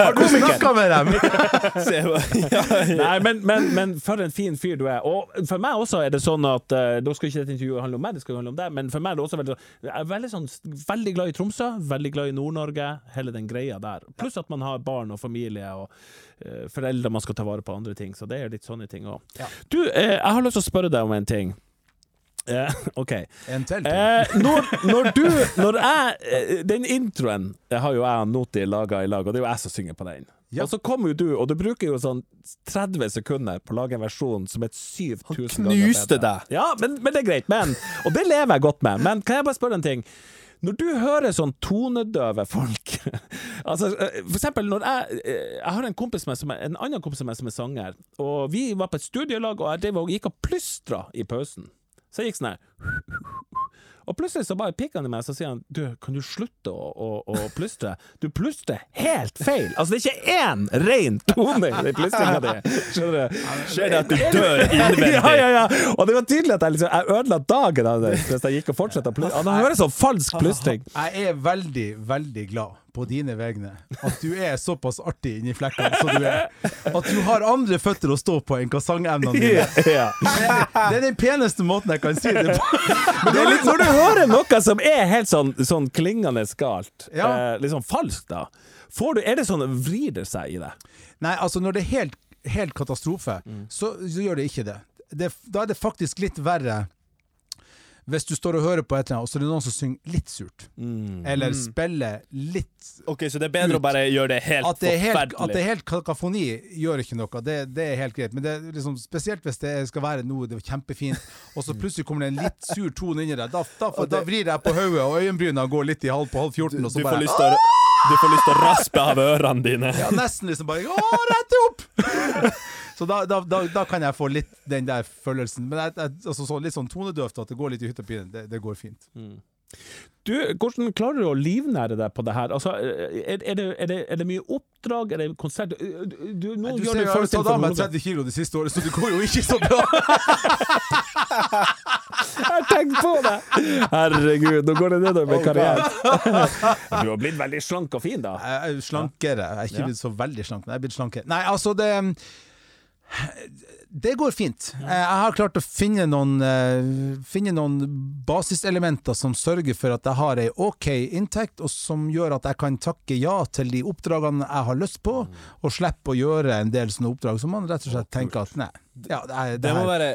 Har du snakka med dem?! Nei, men, men, men for en fin fyr du er. Og for meg også er det sånn at uh, Da skal ikke dette intervjuet handle om meg, det skal handle om det, men for meg er det også veldig Jeg er veldig, sånn, veldig glad i Tromsø, veldig glad i Nord-Norge, hele den greia der. Pluss at man har barn og familie og uh, foreldre man skal ta vare på andre ting. Så det er litt sånne ting òg. Ja. Du, uh, jeg har lyst til å spørre deg om en ting. Uh, OK. En til når, når du Når jeg Den introen har jo jeg og Noti laga i lag, og det er jo jeg som synger på den. Ja. Og så kommer jo du, og du bruker jo sånn 30 sekunder på å lage en versjon som er 7000 ganger bedre. Han knuste deg. Ja, men, men det er greit. Men, og det lever jeg godt med. Men kan jeg bare spørre en ting? Når du hører sånn tonedøve folk Altså, eh, For eksempel når jeg eh, Jeg har en kompis med som er, en annen kompis med som er sanger, og vi var på et studielag, og jeg gikk og plystra i pausen. Så jeg gikk sånn her Og plutselig så bare pikker han i meg så sier han Du, kan du slutte å, å, å plystre? Du plystrer helt feil! Altså, det er ikke én ren tone i den plystringa di! Skjønner du? Skjer det at du dør innvendig? Ja, ja, ja! Og det var tydelig at jeg, liksom, jeg ødela dagen av det hvis jeg gikk og fortsatte å plystre. Han høres sånn falsk plystring. Jeg er veldig, veldig glad på dine vegne at du er såpass artig inni flekkene som du er. At du har andre føtter å stå på enn hva sangemnene dine er. Det er den peneste måten jeg kan si det på. Men det er litt, når du hører noe som er helt sånn, sånn klingende galt, Ja. eh, litt sånn falskt, da, får du, er det sånn vrir det seg i det? Nei, altså når det er helt, helt katastrofe, så, så gjør det ikke det. det. Da er det faktisk litt verre hvis du står og hører på et eller annet, og så er det noen som synger litt surt. Eller spiller litt Ok, Så det er bedre å bare gjøre det helt At det helt, forferdelig? at det er helt kakafoni, gjør ikke noe. Det, det er helt greit. Men det er liksom, spesielt hvis det skal være noe det er kjempefint, og så plutselig kommer det en litt sur tone inni deg. Da, da, da, da vrir jeg på hodet, og øyenbryna går litt i halv på halv 14, og du, så får bare til å, du får lyst til å raspe av ørene dine. ja, nesten liksom bare Å, rett opp! Så da, da, da, da kan jeg få litt den der følelsen. Men jeg, jeg, altså, så litt sånn tonedøvt at det går litt i hytt og pine, det, det går fint. Du, hvordan klarer du å livnære deg på det her? Altså, er, er, det, er, det, er det mye oppdrag? Er det konsert? Du, du, nå Du gjør ser du har tatt av meg 30 kilo det siste året, så det går jo ikke så bra. Jeg tenkte på det! Herregud, nå går det nedover med karrieren. Du har blitt veldig slank og fin, da. Jeg er slankere. Jeg er ikke blitt så veldig slank, men jeg er blitt slankere. Nei, altså, det det går fint. Jeg har klart å finne noen, eh, finne noen basiselementer som sørger for at jeg har ei OK inntekt, og som gjør at jeg kan takke ja til de oppdragene jeg har lyst på, og slippe å gjøre en del sånne oppdrag som man rett og slett tenker at nei. Ja, det, er, Det det må være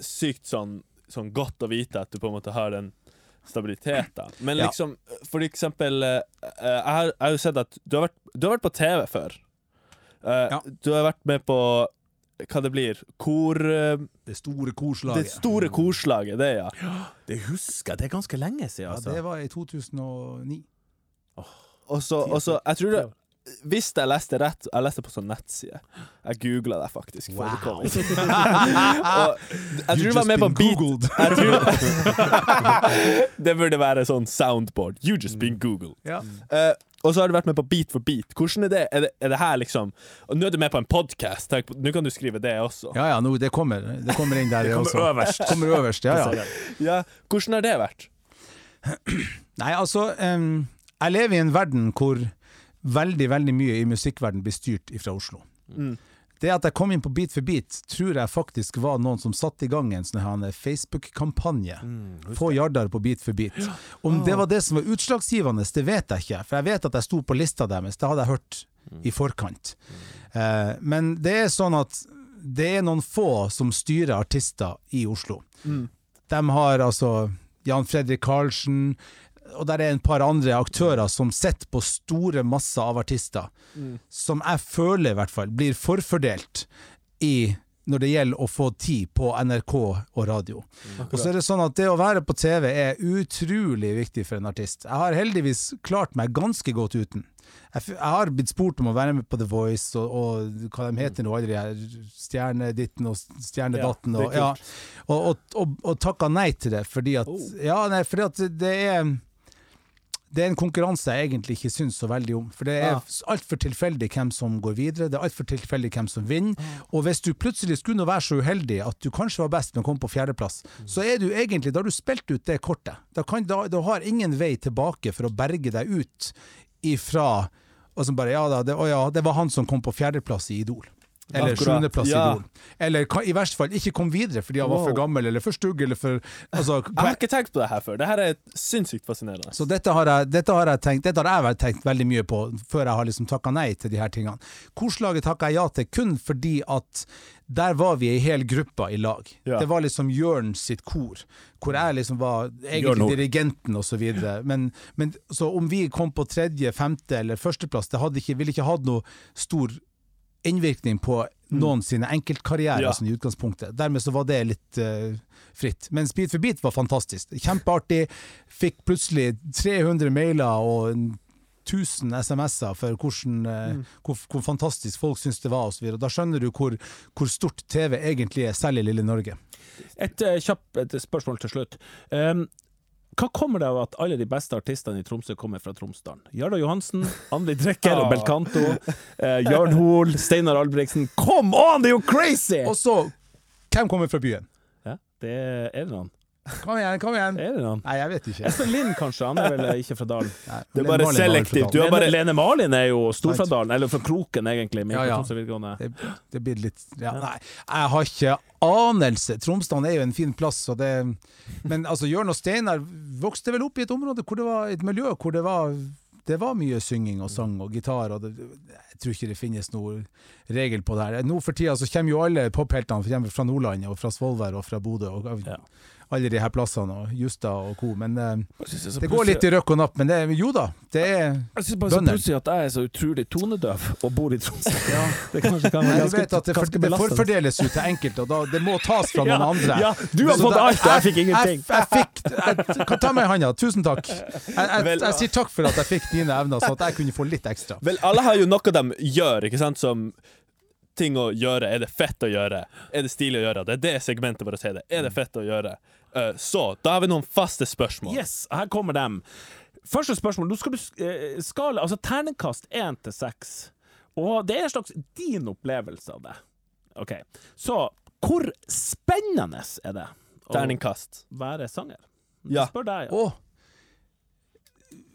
sykt sånn, sånn godt å vite at du på en måte har den stabiliteten. Men liksom, for eksempel eh, eh, Jeg har, jo sett at du har vært, du har vært på TV før. Eh, Ja. Du har vært med på hva det blir Kor... eh, det store Det korslaget. store korslaget, det, ja. Det husker jeg, det er ganske lenge siden. Altså. Ja, det var i 2009. Og så, og så Jeg tror det Hvis jeg leste rett Jeg leste på sånn nettside. Jeg googla det faktisk. før det kom og jeg tror du var med på Beat. Jeg tror Det burde være sånn soundboard. You just been googled. Ja. Eh, og så har du vært med på Beat for beat. Hvordan er det? Er det, er det her liksom Og nå er du med på en podkast. Nå kan du skrive det også. Ja ja, nå, det kommer. Det kommer inn der, det kommer også. øverst. Kommer øverst, ja ja. Ja, Hvordan har det vært? Nei, altså um, Jeg lever i en verden hvor veldig, veldig mye i musikkverden blir styrt fra Oslo. Mm. Det at jeg kom inn på Beat for beat, tror jeg faktisk var noen som satte i gang en sånn Facebook-kampanje Få Jardar på Beat for beat. Om det var det som var utslagsgivende, det vet jeg ikke. For jeg vet at jeg sto på lista deres, det hadde jeg hørt i forkant. Eh, men det er sånn at det er noen få som styrer artister i Oslo. De har altså Jan Fredrik Karlsen, og der er en par andre aktører som sitter på store masser av artister, som jeg føler i hvert fall blir forfordelt i når det gjelder å få tid på NRK og radio. Og så er det sånn at det å være på TV er utrolig viktig for en artist. Jeg har heldigvis klart meg ganske godt uten. Jeg, har blitt spurt om å være med på The Voice og, og hva de heter nå, alle de her Stjerneditten og Stjernedatten. Og, ja, og, og, og, og takka nei til det, fordi at, Oh. ja, nei, fordi at det er det er en konkurranse jeg egentlig ikke syns så veldig om. For det er Ja. altfor tilfeldig hvem som går videre, det er altfor tilfeldig hvem som vinner. Mm. Og hvis du plutselig skulle være så uheldig at du kanskje var best, men kom på fjerdeplass, Mm. så er du egentlig, da har du spilt ut det kortet. Da, kan, da, da har ingen vei tilbake for å berge deg ut ifra og som bare, ja, da, det, å ja, det var han som kom på fjerdeplass i Idol. Eller sjuendeplass i. Idol. Eller i verste fall ikke kom videre fordi han var for gammel eller for stygg eller for altså, Jeg har ikke tenkt på det her før. Det her er sinnssykt fascinerende. så dette har, jeg, dette, har jeg tenkt, dette har jeg tenkt veldig mye på før jeg har liksom takka nei til de her tingene. Korslaget takka jeg ja til kun fordi at der var vi ei hel gruppe i lag. Ja. Det var liksom Jørn sitt kor, hvor jeg liksom var egentlig dirigenten videre. Men, men så om vi kom på tredje, femte eller førsteplass, det hadde ikke, ville ikke hatt noe stor innvirkning på noen sine enkeltkarrierer Ja. sånn i utgangspunktet. Dermed så var det litt uh, fritt. Men Speed for beat var fantastisk. Kjempeartig. Fikk plutselig 300 mailer og 1000 SMS-er for hvordan, eh, hvor, hvor fantastisk folk syns det var osv. Da skjønner du hvor, hvor stort TV egentlig er, selv i lille Norge. Et uh, kjapt spørsmål til slutt. Um, hva kommer det av at alle de beste artistene i Tromsø kommer fra Tromsdalen? Jarda Johansen, Anli Drekker og. Belcanto, eh, Jørn Hoel, Steinar Albrigtsen. Come on, det er jo crazy! Og så, hvem kommer fra byen? Ja, det er, er det noen? Kom igjen, kom igjen! Er det noen? Nei, jeg vet ikke. Espen Lind, kanskje? Han er vel eh, ikke fra dalen? Nei, Det er bare selektivt. Du er bare Lene, Malin er jo stor fra dalen, eller fra Kroken, egentlig. Ja, ja. Det, det blir litt ja, Nei, jeg har ikke anelse. Tromsdalen er jo en fin plass, og det Men altså, Jørn og Steinar vokste vel opp i et område hvor det var et miljø hvor det var det var mye synging og sang og gitar, og det, jeg tror ikke det finnes noen regel på det her. Nå for tida så kommer jo alle popheltene fra Nordland og fra Svolvær og fra Bodø og Ja. Alle de her plassene, og Justa og co. Men eh, Jeg det det går litt i røkk og napp. Men det, jo da, det er Jeg synes bare så plutselig at jeg er så utrolig tonedøv og bor i Tromsø. Det kanskje kan være du vet at det, for, ganske det belastende. forfordeles jo til enkelte, og da, det må tas fra noen Ja, andre. ja, du har Så fått da- alt, og jeg fikk ingenting. Jeg, jeg, fikk, jeg, kan ta meg i handa. Tusen takk. Jeg, jeg, jeg sier takk for at jeg fikk dine evner, sånn at jeg kunne få litt ekstra. Vel, alle har jo noe de gjør, ikke sant, som ting å gjøre. Er det fett å gjøre? Er det stilig å gjøre? Det er det segmentet vårt heter. Er det fett å gjøre? Eh, så, da har vi noen faste spørsmål. Yes, her kommer dem. Første spørsmål. Nå skal du skale Altså terningkast én til seks. Og det er en slags din opplevelse av det. OK. Så hvor spennende er det å Terningkast. være sanger? Ja. Spør deg. Ja. Å!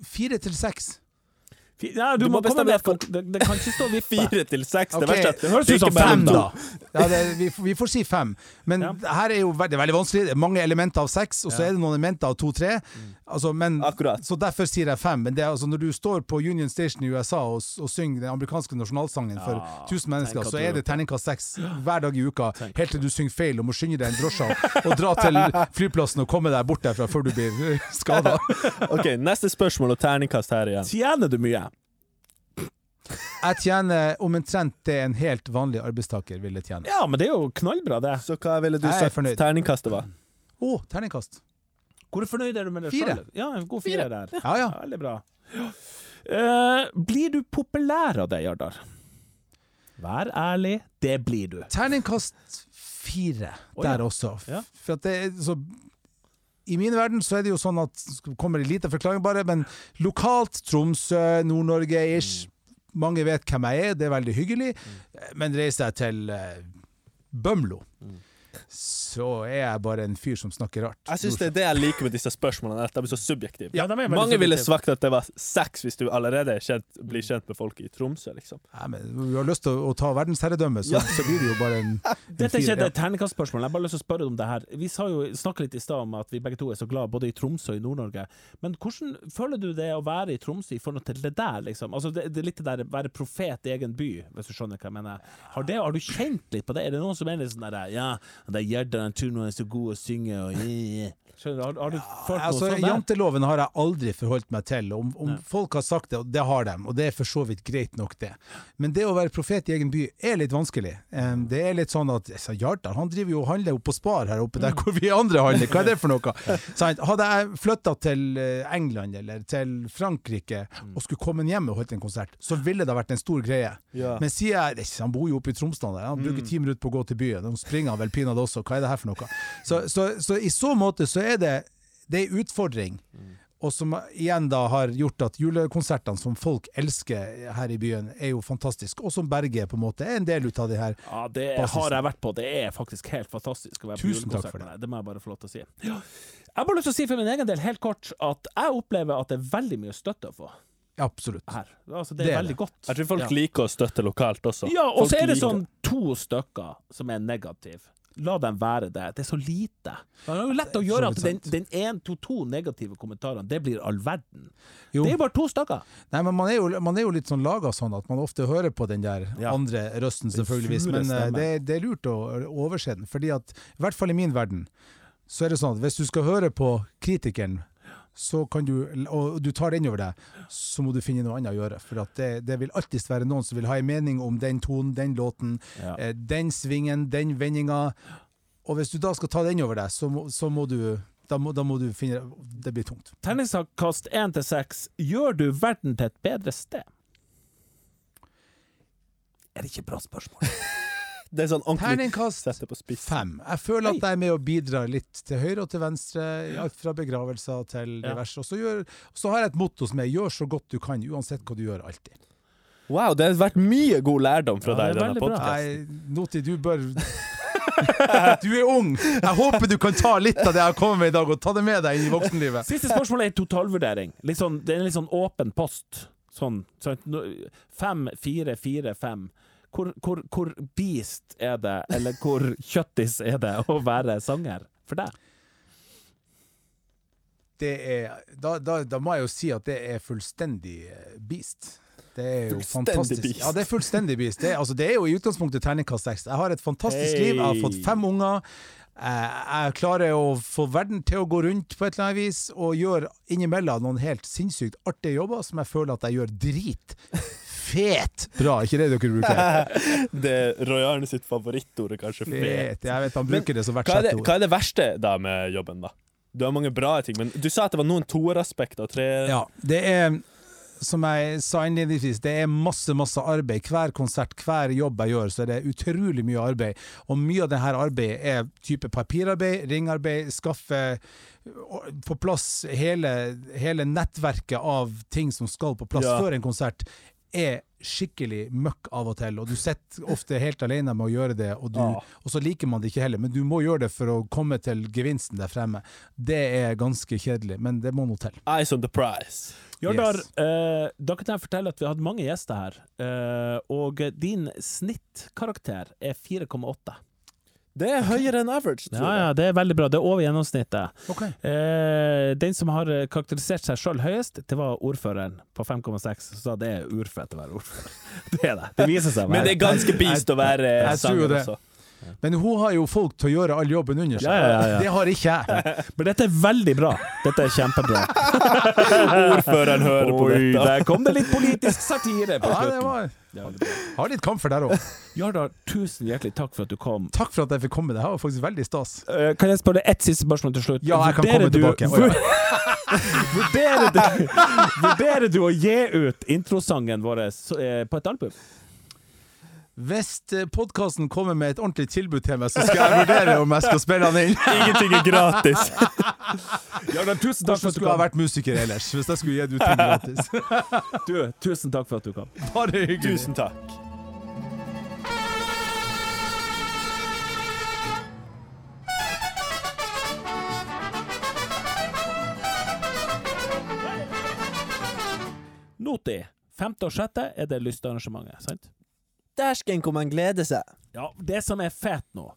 Fire til seks. Ja, du, Du må, må bestemme deg for det, det kan ikke stå vippe. Fire til seks. Det verste er det høres ut som Fem, da. Ja, det, vi, vi får si fem. Men Ja. her er jo ve- det er veldig vanskelig. Det er mange elementer av seks, og så er det noen elementer av to-tre. Altså, men- Så derfor sier jeg fem. Men det er altså når du står på Union Station i USA og, og synger den amerikanske nasjonalsangen for tusen 1000 mennesker, så er det terningkast seks hver dag i uka, Tenk. helt til du synger feil og må skynde deg en drosje og dra til flyplassen og komme deg bort derfra før du blir skada. Ok, Neste spørsmål og terningkast her igjen. Tjener du mye? Jeg tjener omtrent det en helt vanlig arbeidstaker ville tjene. Ja, men det er jo knallbra, det. Så hva ville du sagt fornøyd. terningkastet var? Å, terningkast. Hvor fornøyd er du med det Fire. Ja, en god fire der. Ja, ja. Veldig bra. Uh, blir du populær av det, Jardar? Vær ærlig, det blir du. Terningkast fire der ja. også. Ja. For at det er så I min verden så er det jo sånn at kommer det lite forklaring bare, men lokalt Tromsø, Nord-Norge-ish. Mange vet hvem jeg er, det er veldig hyggelig. Men reiser jeg til Bømlo. Bømlo, så er jeg bare en fyr som snakker rart. Jeg syns det er det jeg liker med disse spørsmålene, at de er så subjektive. Ja, er Mange ville subjektive. sagt at det var sex hvis du allerede er kjent, blir kjent med folk i Tromsø, liksom. Nei, men du har lyst til å, å ta verdensherredømme, så, Ja. så blir det jo bare en, en Dette er ikke et terningkastspørsmål, jeg har bare lyst til å spørre om det her. Vi sa jo, snakket litt i stad om at vi begge to er så glad både i Tromsø og i Nord-Norge. Men hvordan føler du det å være i Tromsø i forhold til det der, liksom? Altså, det, det er litt det der være profet i egen by, hvis du skjønner hva jeg mener. Har, det, har du kjent litt på det? Er det noen som er litt sånn der Ja, det er Gjerda, han tror han er så god å synge, og Skjønner du? Har, har du følt noe Altså, sånt der? Janteloven har jeg aldri forholdt meg til. Om, om folk har sagt det, og det har de, og det er for så vidt greit nok, det. Men det å være profet i egen by er litt vanskelig. Um, det er litt sånn at så Hjartdal han driver jo og handler oppe på Spar her oppe, der Mm. hvor vi andre handler. Hva er det for noe? Sånn, Hadde jeg flytta til eh, England eller til Frankrike Mm. og skulle kommet hjem og holdt en konsert, så ville det vært en stor greie. Ja. Men sier jeg ikke- Han bor jo oppe i Tromsdal, han bruker ti minutter på å gå til byen. Nå springer han vel pinadø også. Hva er det her for noe? Så, så, så i så måte så er det det er en utfordring. Og som igjen da har gjort at julekonsertene som folk elsker her i byen, er jo fantastisk. Og som Berge på en måte er en del ut av de her. Ja, det Basisen. har jeg vært på. Det er faktisk helt fantastisk å være Tusen på julekonsert med deg. Det må jeg bare få lov til å si. Ja. Jeg har bare lyst til å si for min egen del helt kort at jeg opplever at det er veldig mye støtte å få Absolutt. her. Altså, det er, Det er veldig det. godt. Jeg tror folk Ja. liker å støtte lokalt også. Ja, og Folk så er det sånn to stykker som er negative. La dem være det. Det er så lite. Det er jo lett å gjøre at den, den en, to, to negative kommentarene, det blir all verden. Jo. Det er jo bare to stykker. Nei, men man er jo, man er jo litt sånn laga sånn at man ofte hører på den der Ja. andre røsten, sure Men eh, det, det er lurt å overse den. Fordi at, i hvert fall i min verden, så er det sånn at hvis du skal høre på kritikeren, så kan du, og du tar det innover deg, så må du finne noe annet å gjøre. For det, det vil alltid være noen som vil ha en mening om den tonen, den låten, Ja. eh, den svingen, den vendinga. Og hvis du da skal ta det innover deg, så så må du da må, da må du finne Det blir tungt. Terningskast én til seks. Gjør du verden til et bedre sted? Er det ikke et bra spørsmål? Det er sånn ordentlig Terningkast sette på spiss. fem. Jeg føler at jeg er med og bidrar litt til høyre og til venstre, alt fra begravelser til Ja. diverse. Og så, gjør, så har jeg et motto som er 'gjør så godt du kan', uansett hva du gjør, alltid. Wow, det har vært mye god lærdom fra Ja, deg i denne podkasten. Noti, du bør Du er ung! Jeg håper du kan ta litt av det jeg har kommet med i dag, og ta det med deg inn i voksenlivet. Siste spørsmål er totalvurdering. Litt sånn, det er en litt sånn åpen post. Sånn, sånn fem, fire, fire, fem. Hvor, hvor, hvor beast er det, eller hvor kjøttis er det å være sanger for deg? Det er, da, da, da må jeg jo si at det er fullstendig eh, beast. Det er jo fantastisk. beast. Ja, det er fullstendig beast. Det, altså, det er jo i utgangspunktet terningkast seks. Jeg har et fantastisk Hey. liv. Jeg har fått fem unger. Eh, Jeg klarer å få verden til å gå rundt på et eller annet vis, og gjør innimellom noen helt sinnssykt artige jobber som jeg føler at jeg gjør drit. Fet bra, ikke det dere bruker? Det er Roy Arne sitt favorittord er kanskje fet. Fet. Jeg vet han Men bruker det som hvert sjette ord. hva er det verste da med jobben, da? Du har mange bra ting, men du sa at det var noen toeraspekter og tre Ja, det er som jeg sa innledningsvis, det er masse masse arbeid. Hver konsert, hver jobb jeg gjør, så er det utrolig mye arbeid. Og mye av det her arbeidet er type papirarbeid, ringarbeid, skaffe på plass hele, hele nettverket av ting som skal på plass Ja. før en konsert, er skikkelig møkk av og til. Og du sitter ofte helt alene med å gjøre det, og, du, Ah. og så liker man det ikke heller. Men du må gjøre det for å komme til gevinsten der fremme. Det er ganske kjedelig, men det må nå til. Eyes on the prize. Jardar, Yes. eh, da kan jeg fortelle at vi har hatt mange gjester her, eh, og din snittkarakter er 4,8. Det er høyere enn average, tror Ja, jeg. ja, det er veldig bra. Det er over gjennomsnittet. Okay. Eh, den som har eh, karakterisert seg sjøl høyest, det var ordføreren på 5,6. Så sa det er urfett å være ordfører. Det er det. Det viser seg Men det er ganske beast å være sanger også. Men hun har jo folk til å gjøre all jobben under seg. Ja, ja, ja, ja. Det har ikke jeg. Men dette er veldig bra. Dette er kjempebra. Ordføreren hører på Oi, dette. der kom det litt politisk satire på Ja, det slutten. var, Det veldig har litt kamfer der òg. Jardar, tusen hjertelig takk for at du kom. Takk for at jeg fikk komme. Det her var faktisk veldig stas. Uh, kan jeg spørre deg ett siste spørsmål til slutt? Ja, jeg kan komme du, tilbake. Å, vurderer, du, vurderer du å gi ut introsangen vår eh, på et album? Hvis podkasten kommer med et ordentlig tilbud til meg, så skal jeg vurdere om jeg skal spille den inn. Ingenting er gratis. Jardar, tusen takk for at du skulle ha vært musiker ellers, hvis jeg skulle gitt ut ting gratis. Du, tusen takk for at du kom. Bare hyggelig. Tusen takk. Noti. Femte og sjette er det lystarrangementet, sant? Dæsken hvor man gleder seg. Ja, det som er fett nå,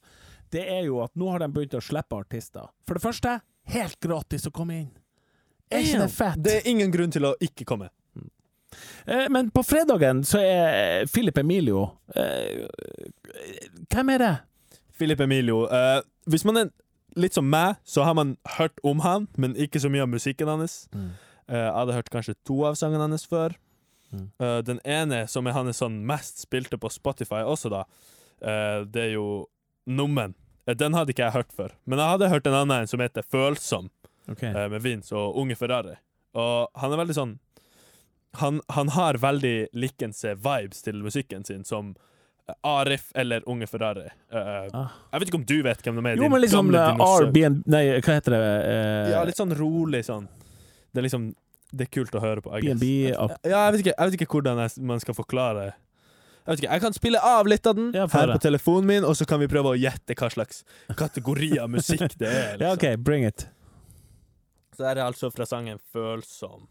det er jo at nå har de begynt å slippe artister. For det første, helt gratis å komme inn. Er ikke det fett? Det er ingen grunn til å ikke komme. Eh, Men på fredagen så er Philip Emilio eh, Hvem er det? Philip Emilio. eh, hvis man er litt som meg, så har man hørt om han, men ikke så mye av musikken hans. Mm. Jeg hadde hørt kanskje to av sangene hans før. Mm. Eh, den ene som er hans sånn mest spilte på Spotify også, da, uh, det er jo Nummen. Eh, den hadde ikke jeg hørt før. Men jeg hadde hørt en annen som heter Følsom, okay. med Vince og Unge Ferrari. Og han er veldig sånn Han, han har veldig likense vibes til musikken sin som Arif eller Unge Ferrari. Ah. Jeg vet ikke om du vet hvem de er? Jo, men liksom. Airbnb Nei, hva heter det? Ja, litt sånn rolig sånn. Det er liksom Det er kult å høre på. B&B Ja, jeg vet ikke, jeg vet ikke hvordan jeg, man skal forklare Jeg vet ikke, jeg kan spille av litt av den Ja, her på telefonen min, og så kan vi prøve å gjette hva slags kategori av musikk det er. Ja, Liksom. OK, bring it. Så er det altså fra sangen 'Følsom'.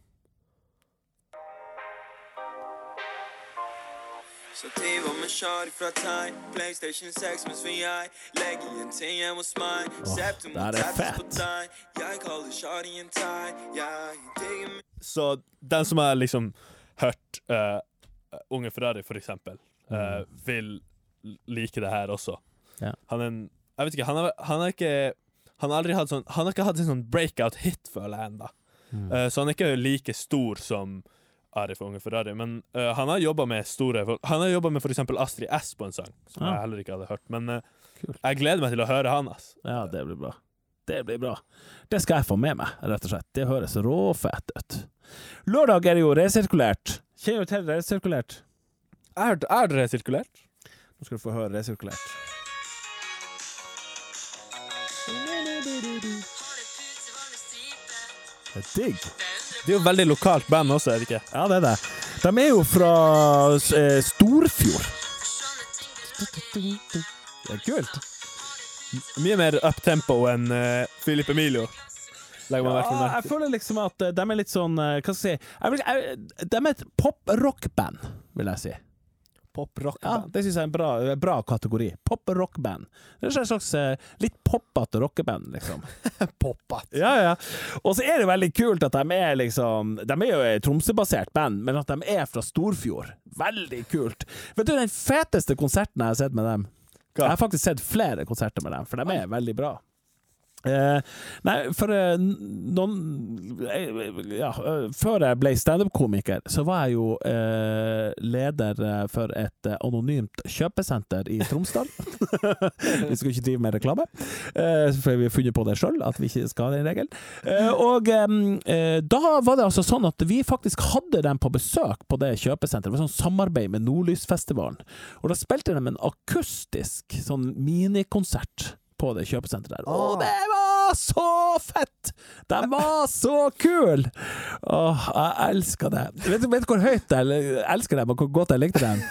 Så driver med shawty fra Thai Playstation 6 mens vi jeg Legger igjen ting hjemme hos meg Septum og på fett. Jeg kaller shawty en thai Jeg digger meg Så den som har liksom hørt uh, Unge Ferrari, for eksempel, uh, vil like det her også. Ja. Han er en Jeg vet ikke, han har, han har ikke Han har aldri hatt sånn Han har ikke hatt en sånn breakout-hit, føler jeg ennå. Eh, så han er ikke like stor som Arif og Unge Ferrari, men uh, han har jobba med store folk. Han har jobba med for eksempel Astrid S på en sang, som Ja. jeg heller ikke hadde hørt. Men uh, jeg gleder meg til å høre han, ass. Ja, det blir bra. Det blir bra. Det skal jeg få med meg, rett og slett. Det høres råfett ut. Lørdag er det jo resirkulert. Kjenner du til resirkulert? Er, er det resirkulert. Nå skal du få høre resirkulert. Det er digg. Det er jo veldig lokalt band også, er det ikke? Ja, det er det. De er jo fra eh, Storfjord. Det er kult. Mye mer uptempo enn uh, Emilio. I hvert fall Ja, jeg føler liksom at eh, de er litt sånn eh, Hva skal jeg si jeg vil, jeg, De er et pop-rock-band, vil jeg si. Pop-rock. Ja, Det syns jeg er en bra, bra kategori. Pop-rock-band. Det er et slags eh, litt poppete rockeband, liksom. poppete. Ja, ja. Og så er det veldig kult at de er liksom De er jo et Tromsø-basert band, men at de er fra Storfjord. Veldig kult. Vet du den feteste konserten jeg har sett med dem? Hva? Jeg har faktisk sett flere konserter med dem, for de er veldig bra. Eh, nei, for eh, noen eh, Ja, eh, før jeg ble standup-komiker, så var jeg jo eh, leder eh, for et anonymt kjøpesenter i Tromsdal. vi skal ikke drive med reklame, eh, for vi har funnet på det sjøl, at vi ikke skal ha den regelen. Eh, og da var det altså sånn at vi faktisk hadde dem på besøk på det kjøpesenteret. Det var sånn samarbeid med Nordlysfestivalen. Og da spilte de en akustisk sånn minikonsert på det kjøpesenteret der. Og det var så fett! De var så kule! Åh, jeg elsker det. Vet du vet du hvor høyt jeg elsker dem, og hvor godt jeg likte dem?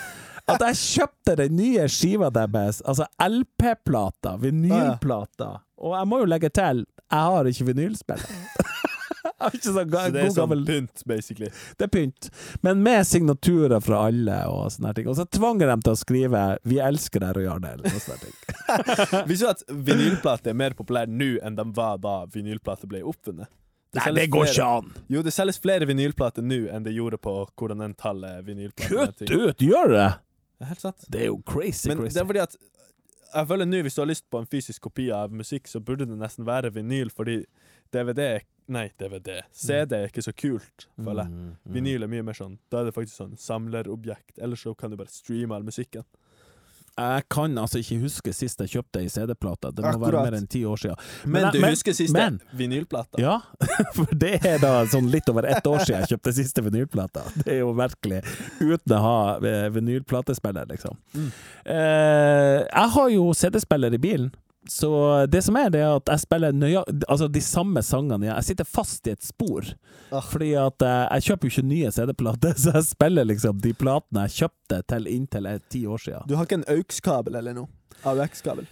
At jeg kjøpte den nye skiva deres, altså LP-plata, vinylplata. Og jeg må jo legge til, jeg har ikke vinylspiller. Ikke sånn ga- Så det er sånn gammel pynt, basically. det er pynt, men med signaturer fra alle og sånne ting. Og så tvang jeg dem til å skrive 'Vi elsker deg, Roy Arne', eller noe sånt. Visste du at vinylplater er mer populær nå enn de var da vinylplater ble oppfunnet? Nei, det går flere- ikke an! Jo, det selges flere vinylplater nå enn det gjorde på kolonentallet vinylplater. Kutt ut! Gjør det! Det er helt sant. Det er jo crazy, Men crazy. det er fordi at jeg føler nå Hvis du har lyst på en fysisk kopi av musikk, så burde det nesten være vinyl, fordi DVD Nei, DVD. CD er ikke så kult, føler jeg. Mm, mm. Vinyl er mye mer sånn Da er det faktisk sånn samlerobjekt. Ellers så kan du bare streame all musikken. Jeg kan altså ikke huske sist jeg kjøpte ei CD-plate. Det må være mer enn ti år siden. Men, men du husker siste men- vinylplata? Ja, for det er da sånn litt over ett år siden jeg kjøpte siste vinylplata. Det er jo virkelig uten å ha eh, vinylplatespiller, liksom. Mm. Eh, jeg har jo CD-spiller i bilen. Så det som er, det er at jeg spiller nøya altså de samme sangene. Jeg sitter fast i et spor. Ah. Fordi at eh, jeg kjøper jo ikke nye CD-plater, så jeg spiller liksom de platene jeg kjøpte til inntil eh, ti år siden. Du har ikke en AUX-kabel eller noe? AUX-kabel?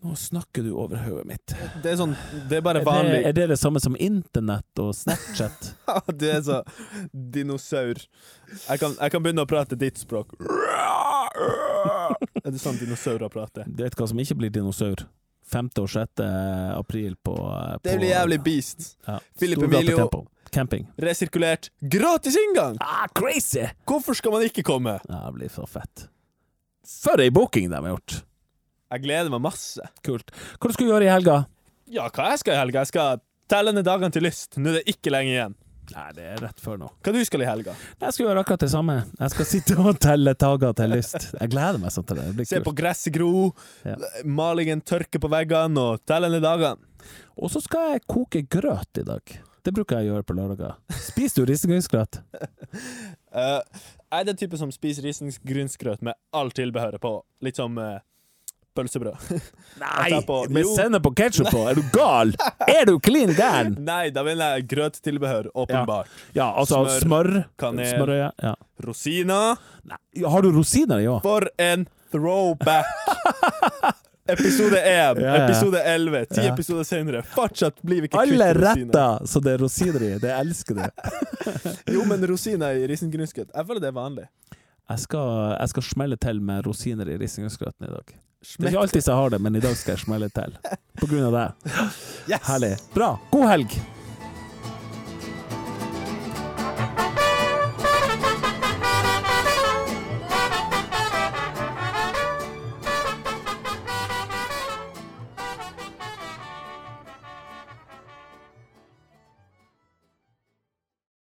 Nå snakker du over hodet mitt. Det er sånn Det er bare Er vanlig det, er det det samme som internett og Snapchat? Du er så dinosaur. Jeg kan, jeg kan begynne å prate ditt språk. Er det sånn dinosaurer prater? Du vet hva som ikke blir dinosaur? 5. og 6. april på, Det blir jævlig beast. ja, Philip Emilio. Camping. Resirkulert. Gratis inngang! Ah, crazy! Hvorfor skal man ikke komme? Ja, det blir så fett. For ei booking de har gjort! Jeg gleder meg masse. Kult. Hva du skal du gjøre i helga? Ja, hva jeg skal i helga? Jeg skal telle ned dagene til lyst. Nå er det ikke lenge igjen. Nei, det er rett før nå. Hva du skal i helga? Jeg skal gjøre akkurat det samme. Jeg skal sitte og telle tager til lyst. Jeg gleder meg sånn til det. Det blir Se på gresset gro, Ja. malingen tørke på veggene og telle ned dagene. Og så skal jeg koke grøt i dag. Det bruker jeg å gjøre på lørdager. Spiser du risengrynsgrøt? uh, jeg er den type som spiser risengrynsgrøt med all tilbehøret på. Litt som eh, pølsebrød. Nei! på- Med sennep og ketsjup på! Er du gal?! Er du klin gæren?! Nei, da vil jeg grøttilbehør, åpenbart. Ja, altså Smør, smør, kanel. smørøye. Ja. Rosiner. Nei, har du rosiner i òg? For en throwback! Episode 1, Ja, ja. episode 11, ti Ja. episoder senere. Fortsatt blir vi ikke Alle kvitt rosiner. retter så det er rosiner i. Det elsker du. Jo, men rosiner i risengrynsgrøt, jeg føler det er vanlig. Jeg skal, jeg skal smelle til med rosiner i risengrynsgrøten i dag. Det er ikke alltid jeg har det, men i dag skal jeg smelle til. På grunn av det. Yes. Herlig. Bra. God helg!